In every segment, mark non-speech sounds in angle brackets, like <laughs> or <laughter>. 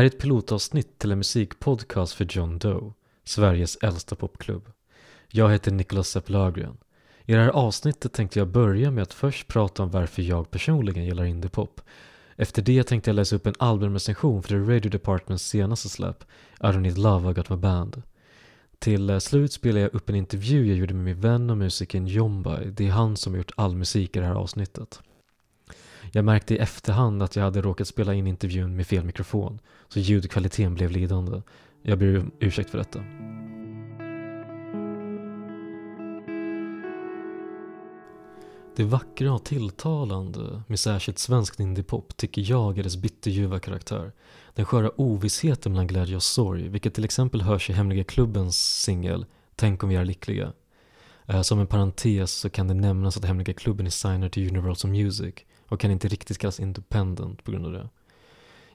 Här är ett pilotavsnitt till en musikpodcast för John Doe, Sveriges äldsta popklubb. Jag heter Nicholas Sepp Löfgren. I det här avsnittet tänkte jag börja med att först prata om varför jag personligen gillar indiepop. Efter det tänkte jag läsa upp en albumrecension för The Radio Departments senaste släpp, I don't need love, I got my band. Till eh, slut spelar jag upp en intervju jag gjorde med min vän och musikern Jombai. Det är han som har gjort all musik i det här avsnittet. Jag märkte i efterhand att jag hade råkat spela in intervjun med fel mikrofon, så ljudkvaliteten blev lidande. Jag ber om ursäkt för detta. Det vackra och tilltalande med särskilt svensk indiepop tycker jag är dess bitterljuva karaktär. Den sköra ovissheten mellan glädje och sorg, vilket till exempel hörs i Hemliga Klubbens singel Tänk om vi är lyckliga. Äh, som en parentes så kan det nämnas att Hemliga Klubben är signad till Universal Music och kan inte riktigt kallas independent på grund av det.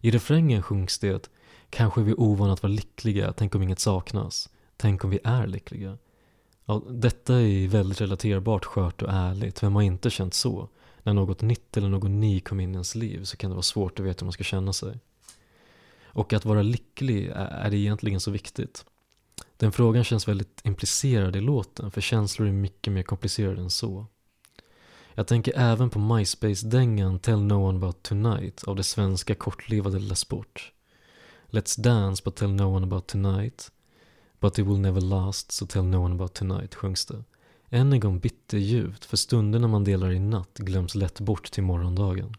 I refrängen sjungs det att Kanske är vi ovana att vara lyckliga, tänk om inget saknas. Tänk om vi är lyckliga. Ja, detta är väldigt relaterbart, skört och ärligt. Vem har inte känt så? När något nytt eller någon ny kom in i ens liv så kan det vara svårt att veta hur man ska känna sig. Och att vara lycklig, är det egentligen så viktigt? Den frågan känns väldigt implicerad i låten, för känslor är mycket mer komplicerade än så. Jag tänker även på MySpace-dängan Tell No One About Tonight av det svenska kortlivade Lilla Sport. Let's Dance but Tell No One About Tonight But It Will Never Last so Tell No One About Tonight sjungs det. Än en gång bitterljuvt, för stunderna man delar i natt glöms lätt bort till morgondagen.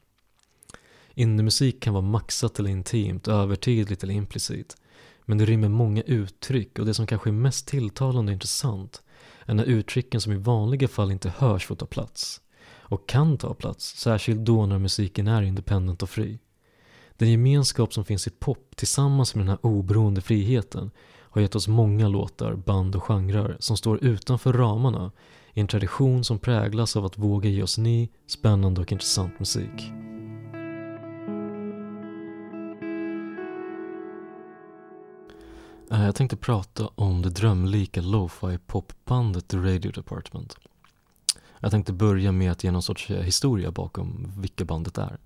Innemusik kan vara maxat eller intimt, övertydligt eller implicit. Men det rymmer många uttryck och det som kanske är mest tilltalande och intressant är när uttrycken som i vanliga fall inte hörs får ta plats. Och kan ta plats, särskilt då när musiken är independent och fri. Den gemenskap som finns i pop tillsammans med den här oberoende friheten har gett oss många låtar, band och genrer som står utanför ramarna i en tradition som präglas av att våga ge oss ny, spännande och intressant musik. Eh, jag tänkte prata om det drömlika lo-fi popbandet The Radio Department. Jag tänkte börja med att ge någon sorts eh, historia bakom vilka bandet är.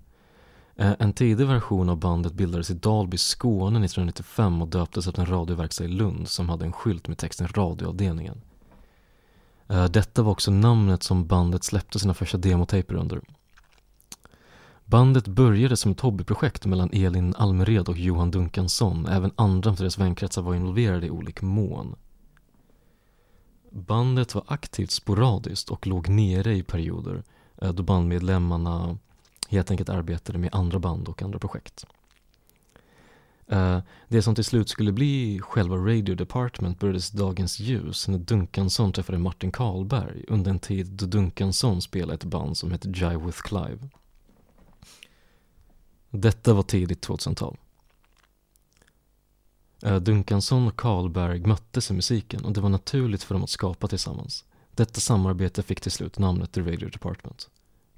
Eh, en tidig version av bandet bildades i Dalby, Skåne 1995 och döptes efter en radioverkstad i Lund som hade en skylt med texten radioavdelningen. Eh, detta var också namnet som bandet släppte sina första demotaper under. Bandet började som ett hobbyprojekt mellan Elin Almered och Johan Dunkansson. Även andra för deras vänkretsar var involverade i olik mån. Bandet var aktivt sporadiskt och låg nere i perioder eh, då bandmedlemmarna helt enkelt arbetade med andra band och andra projekt. Eh, det som till slut skulle bli själva Radio Department började dagens ljus när Dunkansson träffade Martin Karlberg under en tid då Dunkansson spelade ett band som hette Jive with Clive. Detta var tidigt 2000-tal. Eh, Dunkansson Duncansson och Karlberg möttes i musiken och det var naturligt för dem att skapa tillsammans. Detta samarbete fick till slut namnet The Radio Department.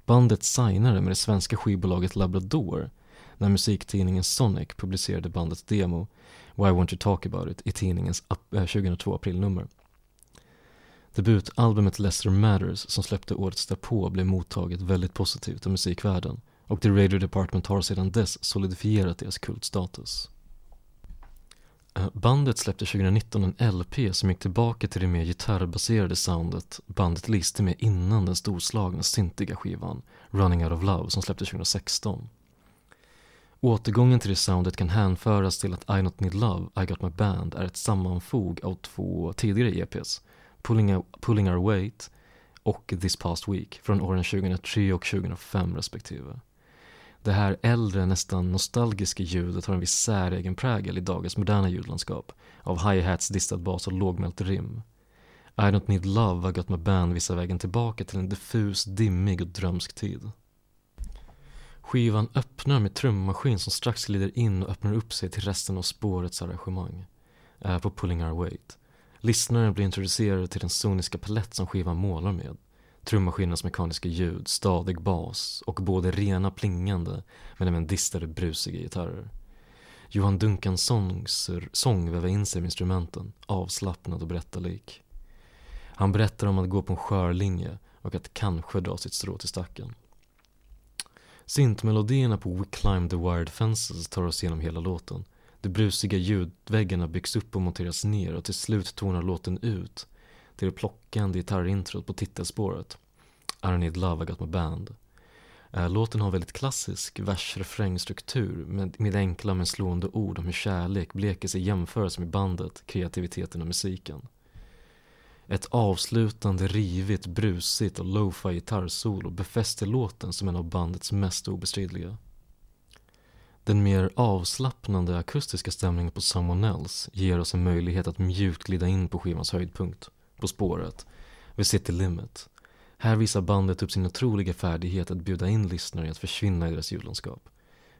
Bandet signade med det svenska skivbolaget Labrador när musiktidningen Sonic publicerade bandets demo Why Won't You Talk About It i tidningens 2002-aprilnummer. Eh, Debutalbumet Lesser Matters som släppte året därpå blev mottaget väldigt positivt av musikvärlden och The Radio Department har sedan dess solidifierat deras kultstatus. Bandet släppte 2019 en LP som gick tillbaka till det mer gitarrbaserade soundet bandet liste med innan den storslagna syntiga skivan Running Out of Love som släpptes 2016. Återgången till det soundet kan hänföras till att I Not Need Love, I Got My Band är ett sammanfog av två tidigare EPs, Pulling, Pulling Our Weight och This Past Week från åren 2003 och 2005 respektive. Det här äldre, nästan nostalgiska ljudet har en viss säregen prägel i dagens moderna ljudlandskap av hi-hats, distad bas och lågmält rim. I don't need love har gått med band vissa vägen tillbaka till en diffus, dimmig och drömsk tid. Skivan öppnar med trummaskin som strax glider in och öppnar upp sig till resten av spårets arrangemang. Är på Pulling Our Weight. Lyssnaren blir introducerad till den soniska palett som skivan målar med trummaskinens mekaniska ljud, stadig bas och både rena plingande men även distade brusiga gitarrer. Johan Duncansons sång väver in sig med instrumenten, avslappnad och berättarlik. Han berättar om att gå på en skör linje och att kanske dra sitt strå till stacken. Syntmelodierna på We Climb the Wired Fences tar oss igenom hela låten. De brusiga ljudväggarna byggs upp och monteras ner och till slut tonar låten ut till det plockande gitarrintrot på titelspåret I need love, I got my band. Eh, låten har väldigt klassisk vers-refrängstruktur med, med enkla men slående ord om hur kärlek bleker sig jämförelse med bandet, kreativiteten och musiken. Ett avslutande, rivigt, brusigt och lo-fi gitarrsolo befäster låten som en av bandets mest obestridliga. Den mer avslappnande akustiska stämningen på Someone Else ger oss en möjlighet att mjukt glida in på skivans höjdpunkt, på spåret, vid City Limit. Här visar bandet upp sin otroliga färdighet att bjuda in lyssnare i att försvinna i deras ljudlandskap.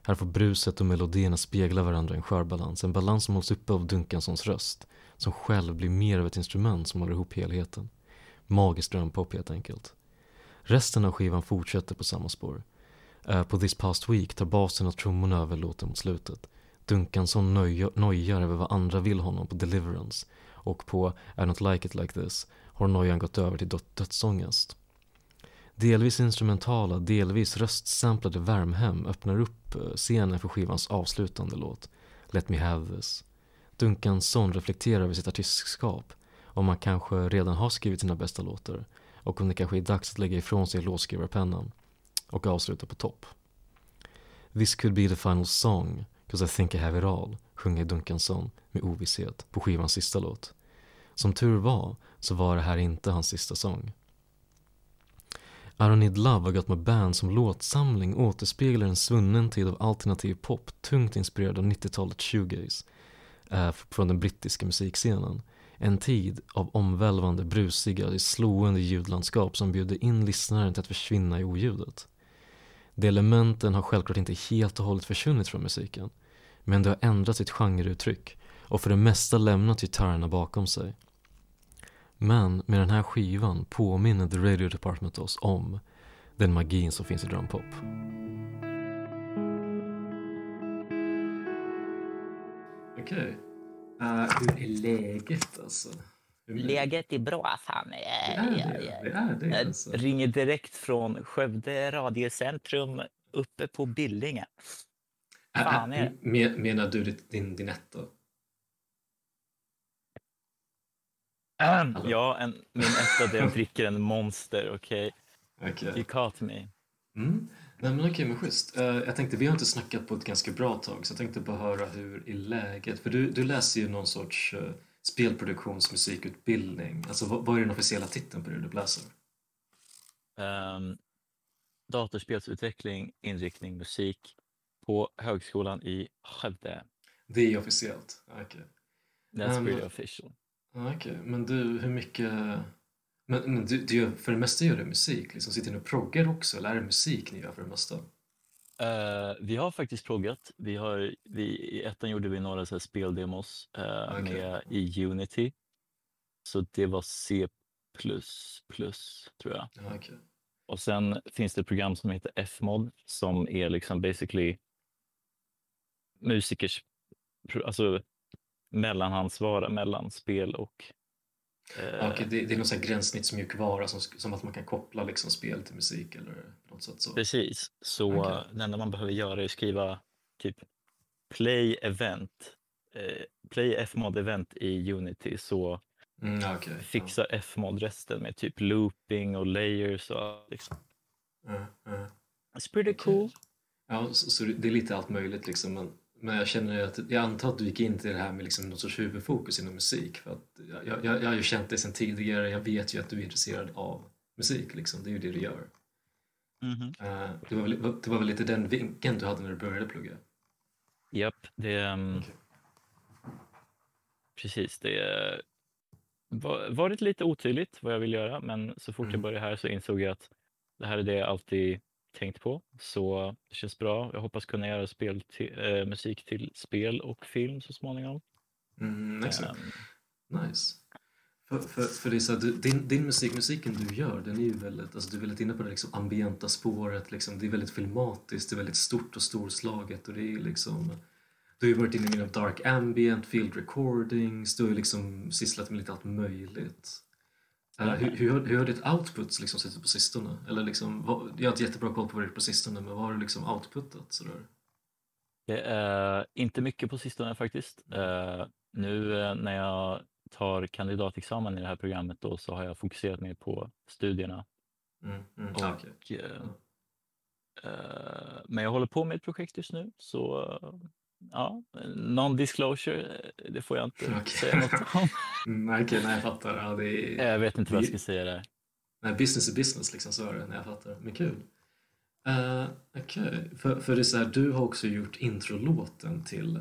Här får bruset och melodierna spegla varandra i en skör balans, en balans som hålls uppe av Duncansons röst, som själv blir mer av ett instrument som håller ihop helheten. Magisk drömpop helt enkelt. Resten av skivan fortsätter på samma spår. Uh, på This Past Week tar basen och trummorna över låten mot slutet. Duncanson nojar över vad andra vill honom på Deliverance och på I Don't Like It Like This har nojan gått över till dödsångest. Delvis instrumentala, delvis röstsamplade Värmhem öppnar upp eh, scenen för skivans avslutande låt Let Me Have This. Duncanson reflekterar över sitt artistskap, om man kanske redan har skrivit sina bästa låtar och om det kanske är dags att lägga ifrån sig låtskrivarpennan och avsluta på topp. This could be the final song, cause I think I have it all, sjunger Duncanson med ovisshet på skivans sista låt. Som tur var så var det här inte hans sista sång. I don't need love, har gått med band som låtsamling återspeglar en svunnen tid av alternativ pop tungt inspirerad av 90-talets shoegaze eh, från den brittiska musikscenen. En tid av omvälvande, brusiga, slående ljudlandskap som bjuder in lyssnaren till att försvinna i oljudet. De elementen har självklart inte helt och hållet försvunnit från musiken, men det har ändrat sitt genreuttryck och för det mesta lämnat gitarrerna bakom sig. Men med den här skivan påminner The Radio Department oss om den magin som finns i drumpop. Okej. Okay. Uh, hur är läget alltså? Läget är bra, fan. Det är det, det, är det alltså. Jag ringer direkt från Skövde radiocentrum uppe på Billinge. Fan är det? Menar du din, din etta? Um, ja, en, min etta där jag dricker en monster, okej? Okay? okay? You caught me. Mm. Nej men okej, men schysst. Uh, jag tänkte, vi har inte snackat på ett ganska bra tag så jag tänkte bara höra hur är läget? För du, du läser ju någon sorts uh, spelproduktionsmusikutbildning. Alltså vad, är den officiella titeln på det du läser? Um, datorspelsutveckling, inriktning musik på Högskolan i Skövde. Det är officiellt? Okej. Okay. That's um, pretty official. Okej, okay. men du, hur mycket... Men, men du, du gör, för det mesta gör du musik, liksom. Sitter ni och proggar också, eller är det musik ni gör för det mesta? Uh, vi har faktiskt proggat. Vi har, vi, I ettan gjorde vi några så här spel-demos uh, okay. med i Unity. Så det var C++, tror jag. Okay. Och sen finns det ett program som heter Fmod som är liksom basically musikers, alltså mellanhandsvara mellan spel och Eh, okay, det, det, är någon sån gränssnittsmjukvara som, som att man kan koppla liksom spel till musik eller något sånt så. Precis, så okay. det enda man behöver göra är att skriva typ play event, eh, play fmod event i Unity så mm, okay, fixar ja. fmod resten med typ looping och layers och liksom. Uh, uh. It's pretty cool. Ja, så, så, det är lite allt möjligt liksom. Men men jag känner att, jag antar att du gick in till det här med liksom någon sorts huvudfokus inom musik. För att jag, jag, jag har ju känt dig sedan tidigare, jag vet ju att du är intresserad av musik, liksom. det är ju det du gör. Mm -hmm. uh, det, var väl, det var väl lite den vinkeln du hade när du började plugga? Japp, det... Um, okay. Precis, det var varit lite otydligt vad jag vill göra men så fort mm. jag började här så insåg jag att det här är det jag alltid tänkt på. Så det känns bra. Jag hoppas kunna göra spel till, äh, musik till spel och film så småningom. Mm, exakt. Um, nice. För, för, för det är så här, din, din musik, musiken du gör, den är ju väldigt, alltså du är väldigt inne på det liksom ambienta spåret, liksom, det är väldigt filmatiskt, det är väldigt stort och storslaget och det är liksom du har ju varit inne i dark ambient, field recordings, du har ju liksom sysslat med lite allt möjligt. Hur, hur, hur har ditt output liksom sett ut på sistone? Eller liksom, jag har inte jättebra koll på vad det är på sistone, men vad har du liksom outputat? Sådär? Det är inte mycket på sistone faktiskt. Uh, nu uh, när jag tar kandidatexamen i det här programmet då så har jag fokuserat mer på studierna. Mm, mm, och, okay. uh, men jag håller på med ett projekt just nu så ja, non-disclosure, det får jag inte okay. säga något om. <laughs> mm, okay, nej jag fattar. Ja, det är, jag vet inte vad jag ska säga där. Nej, business är business liksom, så är det. Nej, jag fattar. Men kul. Uh, Okej, okay. för, för det är så här, du har också gjort introlåten till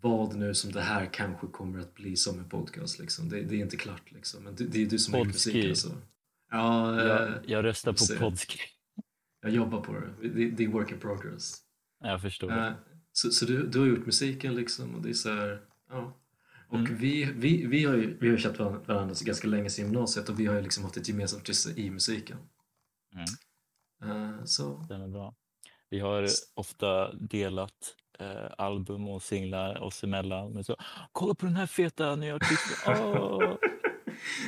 vad nu som det här kanske kommer att bli som en podcast. Liksom. Det, det är inte klart liksom, men det, det är du som har gjort musiken. Så. Ja, jag, uh, jag röstar på Podski. Jag jobbar på det. Det, det är work in progress. Jag förstår. Uh, så, så du, du har gjort musiken liksom och det är så här, ja. Och mm. vi, vi, vi har ju vi har känt varandra så ganska länge sedan gymnasiet och vi har ju liksom haft ett gemensamt intresse i musiken. Mm. Uh, så. Den är bra. Vi har ofta delat uh, album och singlar oss emellan. Men så, Kolla på den här feta nya artisten! <laughs> Oh!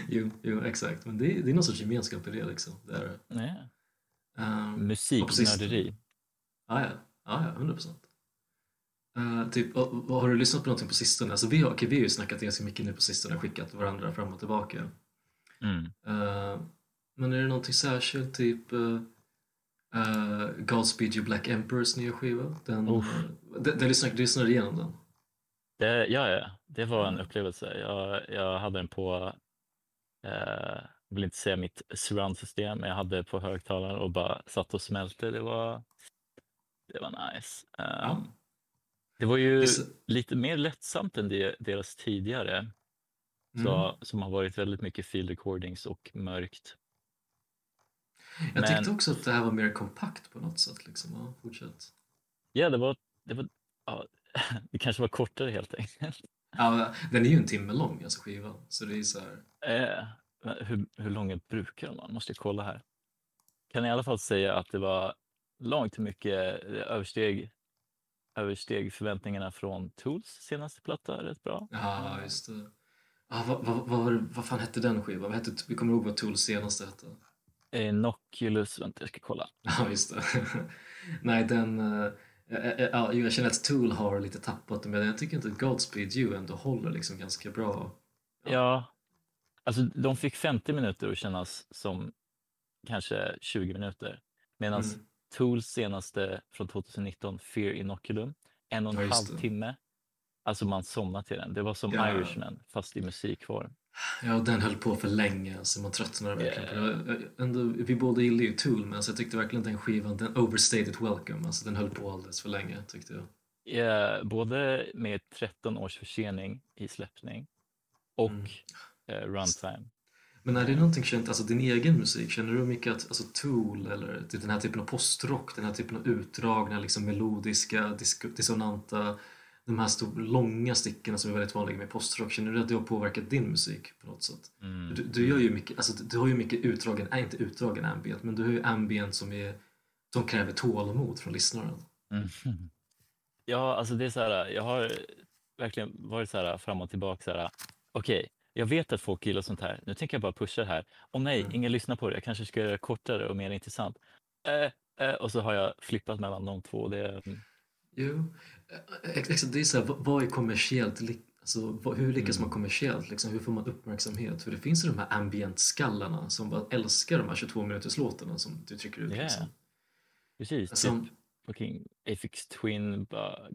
jo, jo, exakt. Men det, det är någon sorts gemenskap i det liksom. Det är, Nej. Um, Musiknörderi. Ja, ja, ja, hundra procent. Uh, typ, har du lyssnat på någonting på sistone? Alltså, vi, har, okay, vi har ju snackat ganska mycket nu på sistone och skickat varandra fram och tillbaka. Mm. Uh, men är det någonting särskilt, typ uh, Godspeed You Black Emperors nya skiva? Den, uh, den, den lyssnade, du lyssnade igenom den? Det, ja, ja, det var en upplevelse. Jag, jag hade den på, jag vill inte säga mitt surround-system, men jag hade på högtalaren och bara satt och smälte. Det var, det var nice. Um, ja. Det var ju lite mer lättsamt än det, deras tidigare. Mm. Så, som har varit väldigt mycket field recordings och mörkt. Jag Men... tyckte också att det här var mer kompakt på något sätt. Liksom. Ja, fortsätt. Ja, det var, det var ja, <laughs> det kanske var kortare helt enkelt. Ja, den är ju en timme lång, alltså skivan. Så det är så här... Eh, hur, hur lång brukar man? Måste jag kolla här. Kan i alla fall säga att det var långt mycket översteg översteg förväntningarna från Tools senaste platta rätt bra. Ja, just det. Ah, vad, vad, vad, vad fan hette den skivan? Vad hette, vi kommer ihåg vad Tools senaste hette. Inoculus, vänta jag ska kolla. <laughs> Ja, just det. <laughs> Nej, den... Uh, uh, jag känner att Tool har lite tappat det, men jag tycker inte att Godspeed You ändå håller liksom ganska bra. Ja. ja, alltså de fick 50 minuter att kännas som kanske 20 minuter. Medan mm. Tools senaste från 2019, Fear Inoculum, en och en ja, halv timme. Alltså man somnade till den. Det var som ja. Irishman fast i musikform. Ja, den höll på för länge, alltså man tröttnade verkligen. Yeah. Jag, ändå, vi båda gillade ju Tool, men alltså jag tyckte verkligen den skivan, den overstated welcome, alltså den höll på alldeles för länge tyckte jag. Yeah, både med 13 års försening i släppning och mm. eh, runtime. Men är det någonting känt, alltså din egen musik, känner du mycket att alltså Tool eller typ den här typen av postrock, den här typen av utdragna, liksom melodiska, disk dissonanta, de här stor, långa stickorna som är väldigt vanliga med postrock, känner du att det har påverkat din musik på något sätt? Mm. Du, du, gör ju mycket, alltså du har ju mycket utdragen, nej inte utdragen ambient, men du har ju ambient som, är, som kräver tålamod från lyssnaren. Mm. <laughs> Ja, alltså det är så här, jag har verkligen varit så här fram och tillbaka så här, okej, okay, jag vet att folk gillar sånt här. Nu tänker jag bara pusha det här. Och nej, mm. ingen lyssnar på det. Jag kanske ska göra det kortare och mer intressant. Äh, äh, och så har jag flippat mellan de två. Det... Jo, exakt. Det är så här, vad är kommersiellt? Alltså, hur lyckas mm. man kommersiellt? Liksom, hur får man uppmärksamhet? För det finns ju de här ambient-skallarna som bara älskar de här 22 minuters låtarna som du trycker ut. Yeah. Liksom. Precis. Alltså, typ, fucking Afix Twin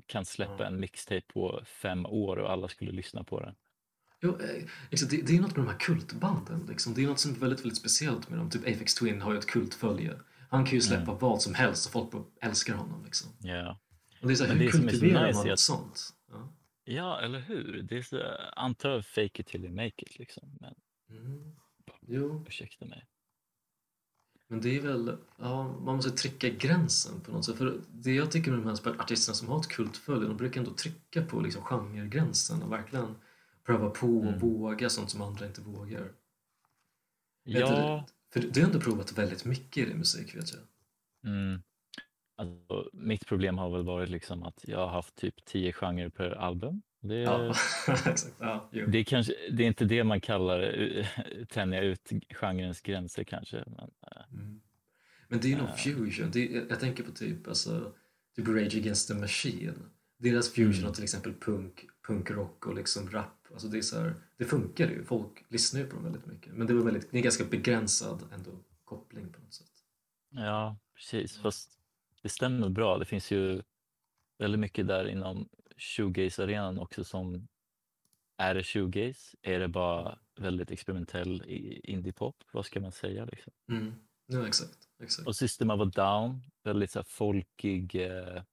kan släppa ja. en mixtape på fem år och alla skulle lyssna på den. Jo, liksom, det, det, är något med de här kultbanden. Liksom. Det är något som är väldigt, väldigt speciellt med dem. Typ Afex Twin har ju ett kultfölje. Han kan ju släppa mm. vad som helst och folk älskar honom. Liksom. Yeah. Och det är så här, hur kultiverar man något sånt? Ja. ja, eller hur? Det är så, antar fake it till you make it. Liksom. Men... Mm. Jo. Ursäkta mig. Men det är väl, ja, man måste trycka gränsen på något sätt. För det jag tycker med de här artisterna som har ett kultfölje, de brukar ändå trycka på liksom genregränsen och verkligen pröva på och mm. våga sånt som andra inte vågar. Ja. För du har ändå provat väldigt mycket i din musik vet jag. Mm. Alltså, mitt problem har väl varit liksom att jag har haft typ tio genrer per album. Det, ja. <laughs> Ja, det, är kanske, det är inte det man kallar uh, tänja ut genrens gränser kanske. Men, uh, mm. men det är nog uh, fusion. Det är, jag tänker på typ, alltså, typ Rage Against the Machine deras fusion Mm. av till exempel punk, punkrock och liksom rap, alltså det är så här, det funkar ju, folk lyssnar ju på dem väldigt mycket. Men det var väldigt, det är ganska begränsad ändå koppling på något sätt. Ja, precis. Fast det stämmer bra. Det finns ju väldigt mycket där inom shoegaze-arenan också som är det shoegaze? Är det bara väldigt experimentell indie-pop? Vad ska man säga liksom? Mm. Ja, exakt. exakt. Och System of a Down, väldigt så folkig, eh,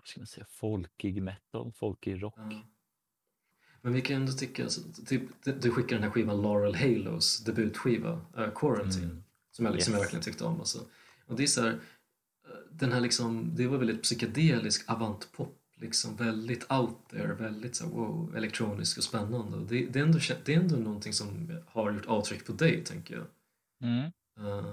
vad ska man säga, folkig metal, folkig rock. Ja. Men vi kan ändå tycka, alltså, typ, du- skickar den här skivan Laurel Halos debutskiva, uh, Quarantine, Mm. som, jag, som jag Yes. verkligen tyckte om. Alltså. Och det är så här, eh, den här liksom, det var väldigt psykedelisk avantpop, liksom väldigt out there, väldigt så här, wow, elektronisk och spännande. Och Det, det, är ändå, det är ändå någonting som har gjort avtryck på dig, tänker jag. Mm. Eh,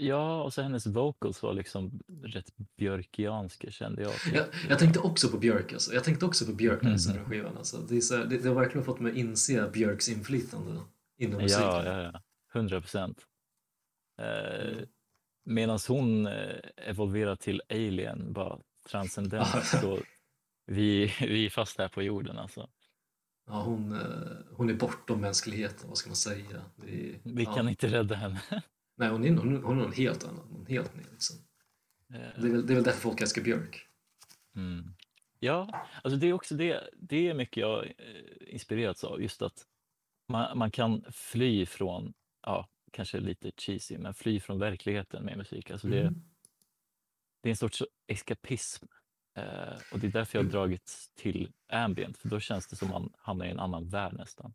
Ja, och så hennes vocals var liksom rätt björkianska kände jag. jag, jag tänkte också på Björk, alltså. jag tänkte också på Björk när jag den skivan. Alltså. Det, är så här, det, det har verkligen fått mig att inse Björks inflytande inom musiken. Ja, ja, ja. 100 procent. Eh, Mm. Medan hon eh, evolverar till alien, bara <laughs> så vi, vi är fast här på jorden alltså. Ja, hon, eh, hon är bortom mänskligheten, vad ska man säga? Är, Vi ja. kan inte rädda henne. Nej, hon är, hon, hon är någon helt annan, någon helt ny. Liksom. Det, är väl, det är väl därför folk älskar Björk. Mm. Ja, alltså det är också det, det är mycket jag eh, inspirerats av, just att man, man kan fly från, ja, kanske lite cheesy, men fly från verkligheten med musik. Alltså det, Mm. det är en sorts eskapism. Eh, och det är därför jag har dragits till ambient, för då känns det som man hamnar i en annan värld nästan.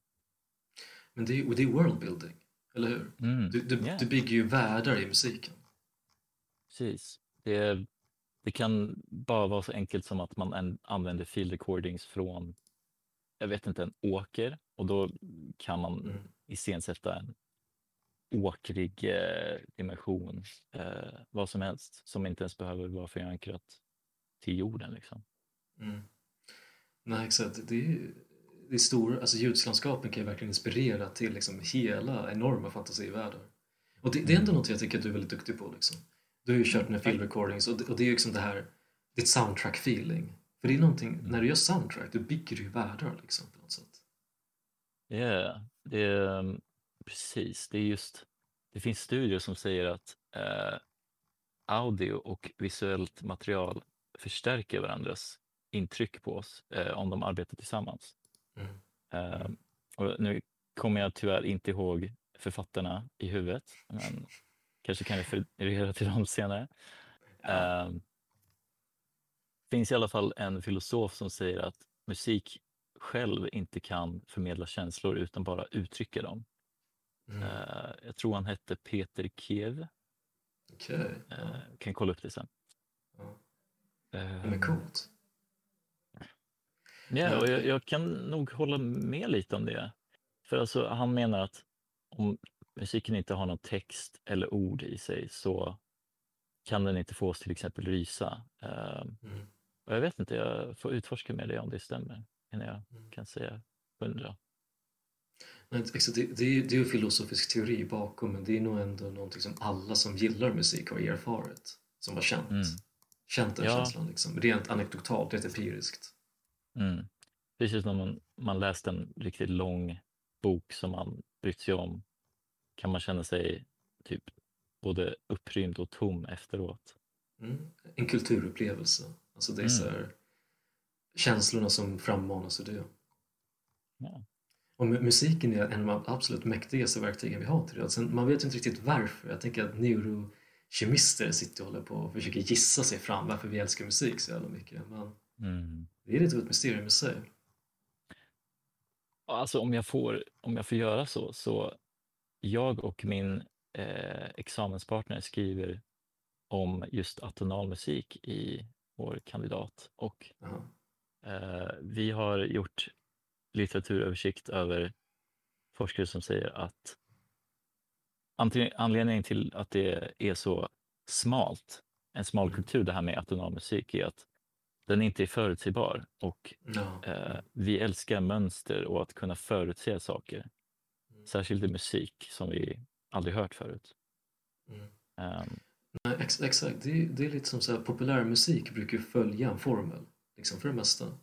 Men det är, och det är worldbuilding, eller hur? Mm. Du, du, Ja. du bygger ju världar i musiken. Precis. Det, det kan bara vara så enkelt som att man an- använder field recordings från, jag vet inte, en åker och då kan man Mm. iscensätta en åkrig eh, dimension, eh, vad som helst, som inte ens behöver vara förankrat till jorden. Liksom. Mm. Nej, exakt. Det är, det stora, alltså ljudslandskapen kan ju verkligen inspirera till liksom hela enorma fantasivärldar. Och det, det är ändå Mm. något jag tycker att du är väldigt duktig på. Liksom. Du har ju kört med field recordings och det, och det är ju liksom det här, ditt soundtrack feeling. För det är någonting, Mm. när du gör soundtrack, du bygger ju världar liksom på något sätt. Yeah, det är mm, precis. Det är just, det finns studier som säger att eh, audio och visuellt material förstärker varandras intryck på oss eh, om de arbetar tillsammans. Mm. Och nu kommer jag tyvärr inte ihåg författarna i huvudet, men kanske kan referera till dem senare. Ja. Eh, finns i alla fall en filosof som säger att musik själv inte kan förmedla känslor utan bara uttrycka dem. Mm. Eh, jag tror han hette Peter Kiev. Okej. Uh, kan kolla upp det sen. Ja, men coolt. Ja, och jag, jag kan nog hålla med lite om det. För alltså, han menar att om musiken inte har någon text eller ord i sig så kan den inte få oss till exempel rysa. Eh, Mm. och jag vet inte, jag får utforska med det om det stämmer innan jag Mm. kan säga hundra. Men exakt, det, det, är, det är en filosofisk teori bakom men det är nog ändå någonting som alla som gillar musik har erfarit. Som har känt. Mm. Känt den Ja. känslan liksom. Rent anekdotalt, rent empiriskt. Mm. Precis när man, man läst en riktigt lång bok som man brytt sig om kan man känna sig typ både upprymd och tom efteråt. Mm. En kulturupplevelse. Alltså det är Mm. så här, känslorna som frammanas ur det. Ja. Och mu- musiken är en av de absolut mäktigaste verktygen vi har till det. Sen, man vet inte riktigt varför. Jag tänker att neurokemister sitter och håller på och försöker gissa sig fram varför vi älskar musik så jävla mycket. Men Mm. det är lite av ett mysterium i sig. Alltså om jag, får, om jag får göra så, så jag och min eh, examenspartner skriver om just atonal musik i vår kandidat och eh, vi har gjort litteraturöversikt över forskare som säger att anledningen till att det är så smalt, en smal Mm. kultur det här med atonal musik är att den inte är förutsägbar och Ja. Eh, vi älskar mönster och att kunna förutse saker. Mm. Särskilt i musik som vi aldrig hört förut. Mm. Ehm, Nej, ex exakt. Det är, det är lite som så här, populärmusik brukar följa en formel, liksom för det mesta.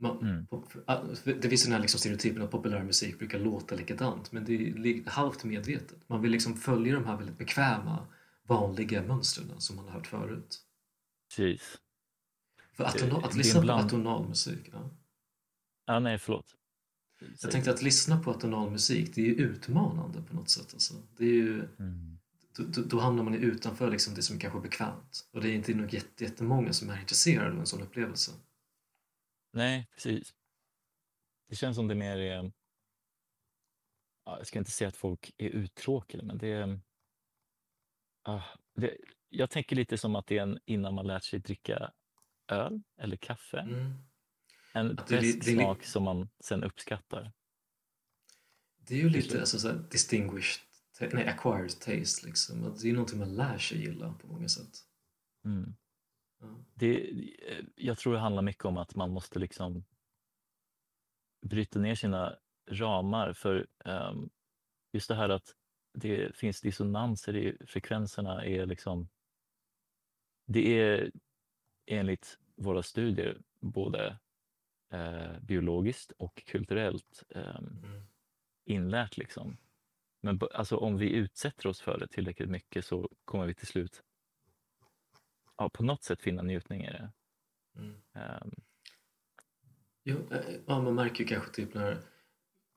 Man, Mm. pop- ah, det finns den här liksom stereotypen att populärmusik brukar låta likadant, men det är halvt medvetet. Man vill liksom följa de här väldigt bekväma, vanliga mönstren som man har hört förut. Precis. För det är att lyssna på ibland- atonal musik, ja. Ja, nej, förlåt. Jag tänkte att lyssna på atonal musik, det är ju utmanande på något sätt. Alltså. Det är ju, Mm. då, då, hamnar man ju utanför liksom det som är kanske bekvämt. Och det är inte nog jätte, jättemånga som är intresserade av en sån upplevelse. Nej, precis. Det känns som det mer är... Ja, jag ska inte säga att folk är uttråkade, men det är... Ah, det, jag tänker lite som att det är en, innan man lärt sig dricka öl eller kaffe. Mm. En smak som man sen uppskattar. Det är ju lite alltså, så distinguished, nej, acquired taste liksom. Det är någonting man lär sig gilla på många sätt. Mm. Ja. Det, jag tror det handlar mycket om att man måste liksom bryta ner sina ramar för ehm, just det här att det finns dissonanser i frekvenserna är liksom det är enligt våra studier både eh, biologiskt och kulturellt ehm, Mm. inlärt liksom. Men alltså, om vi utsätter oss för det tillräckligt mycket så kommer vi till slut ja, på något sätt finna njutning i det. Mm. Ehm, Jo, eh, ja, man märker ju kanske typ när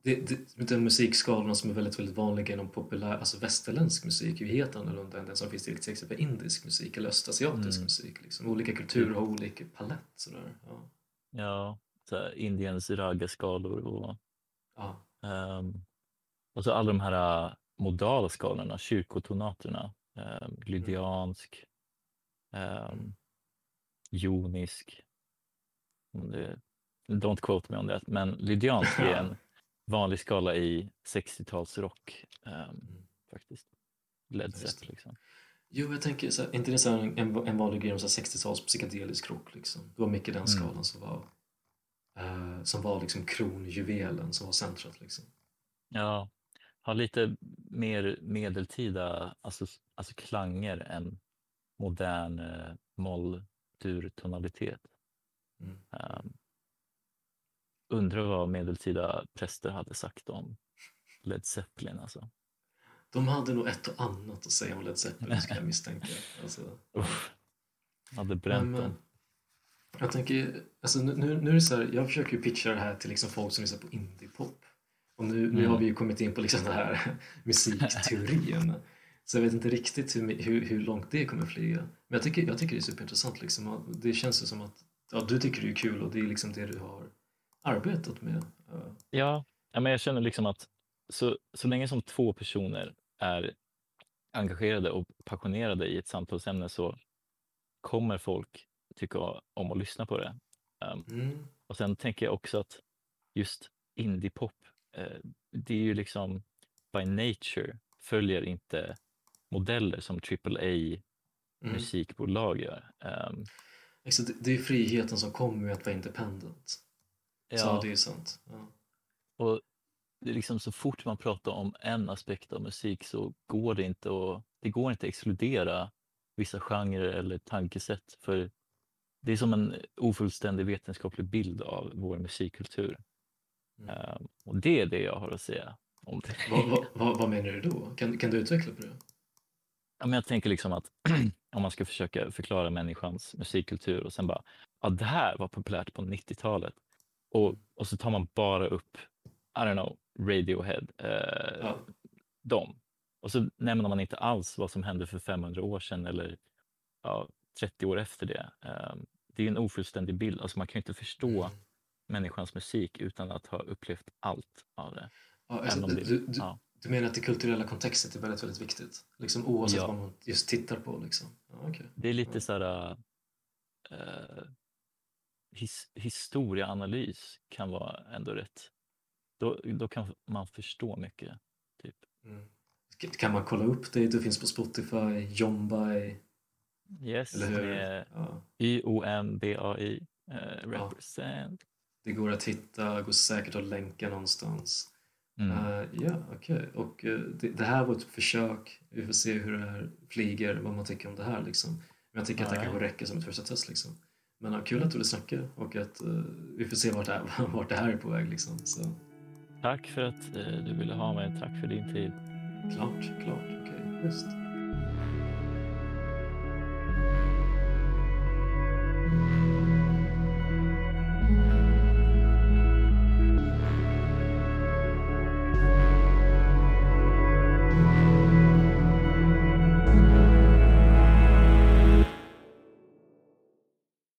det, det, de musikskalorna som är väldigt, väldigt vanliga inom populär, alltså västerländsk musik är ju helt annorlunda än den som finns i till exempel indisk musik eller östasiatisk Mm. musik. Liksom. Olika kulturer har olika palett. Sådär. Ja. ja, så här, Indiens ragaskalor och, Ja. ehm, och så alla de här äh, modala skalorna, kyrkotonaterna, um, lydiansk, um, jonisk. det- Don't quote me on that, men lydiansk är <laughs> en vanlig skala i 60-talsrock um, Mm. faktiskt. Led. Zepp liksom. Jo, jag tänker, så här, inte det så här en, en vanlig grej om så här 60-tals psykedelisk rock liksom. Det var mycket den Mm. skalan som var eh, som var liksom kronjuvelen som var centrat liksom. Ja, har lite mer medeltida alltså, alltså klanger än modern eh, moll-dur-tonalitet. Mm. Um, undrar vad medeltida präster hade sagt om Led Zeppelin alltså. De hade nog ett och annat att säga om Led Zeppelin skulle jag misstänka. <laughs> Alltså, Uff, hade bränt men, dem. jag tänker, alltså nu, nu nu är det så här, jag försöker ju pitcha det här till liksom folk som lyssnar på indiepop. Och nu, nu Mm. har vi ju kommit in på liksom den här <laughs> musikteorin. Så jag vet inte riktigt hur, hur, hur långt det kommer flyga. Men jag tycker, jag tycker det är superintressant. Liksom. Det känns ju som att ja, du tycker det är kul och det är liksom det du har arbetat med. Ja. Ja, men jag känner liksom att så, så länge som två personer är engagerade och passionerade i ett samtalsämne så kommer folk tycka om att lyssna på det. Um, Mm. och sen tänker jag också att just indiepop, eh, det är ju liksom by nature följer inte modeller som AAA Mm. musikbolag gör. Um, Exakt, det- det är friheten som kommer med att vara independent. Så ja, det är sant. Ja. och det är liksom så fort man pratar om en aspekt av musik så går det inte att, det går inte att exkludera vissa genrer eller tankesätt för det är som en ofullständig vetenskaplig bild av vår musikkultur. Mm. Um, och det är det jag har att säga om det. Vad, vad, vad, vad menar du då? Kan, kan du utveckla på det? Ja, men jag tänker liksom att <clears throat> om man ska försöka förklara människans musikkultur och sen bara, ja det här var populärt på 90-talet. Och, och så tar man bara upp, I don't know, Radiohead, eh, Ja. dem. Och så nämner man inte alls vad som hände för 500 år sedan eller ja, 30 år efter det. Eh, det är en ofullständig bild, alltså man kan ju inte förstå Mm. människans musik utan att ha upplevt allt av det. Ja, alltså, det- du, du, ja. du menar att det kulturella kontextet är väldigt, väldigt viktigt? Liksom oavsett Ja. vad man just tittar på liksom? Okej. Det är lite Ja. så här... eh, his, historieanalys kan vara ändå rätt. Då, då kan man förstå mycket. Typ. Mm. Kan man kolla upp det? Det finns på Spotify, Jombai, Yes, eller hur? med Ja. Y-O-M-B-A-I. Eh, represent. Det går att hitta, går säkert att länka någonstans. Mm. Uh, ja, okej. Okay. Och uh, det, det, här var ett försök. Vi får se hur det här flyger, vad man tycker om det här liksom. Men jag tycker att det kanske räcker som ett första test liksom. Men uh, kul att du vill snacka och att vi får se vart det, här, <laughs> vart det här är på väg liksom. Så. Tack för att du ville ha mig. Tack för din tid. Klart, klart. Okej, okay. just.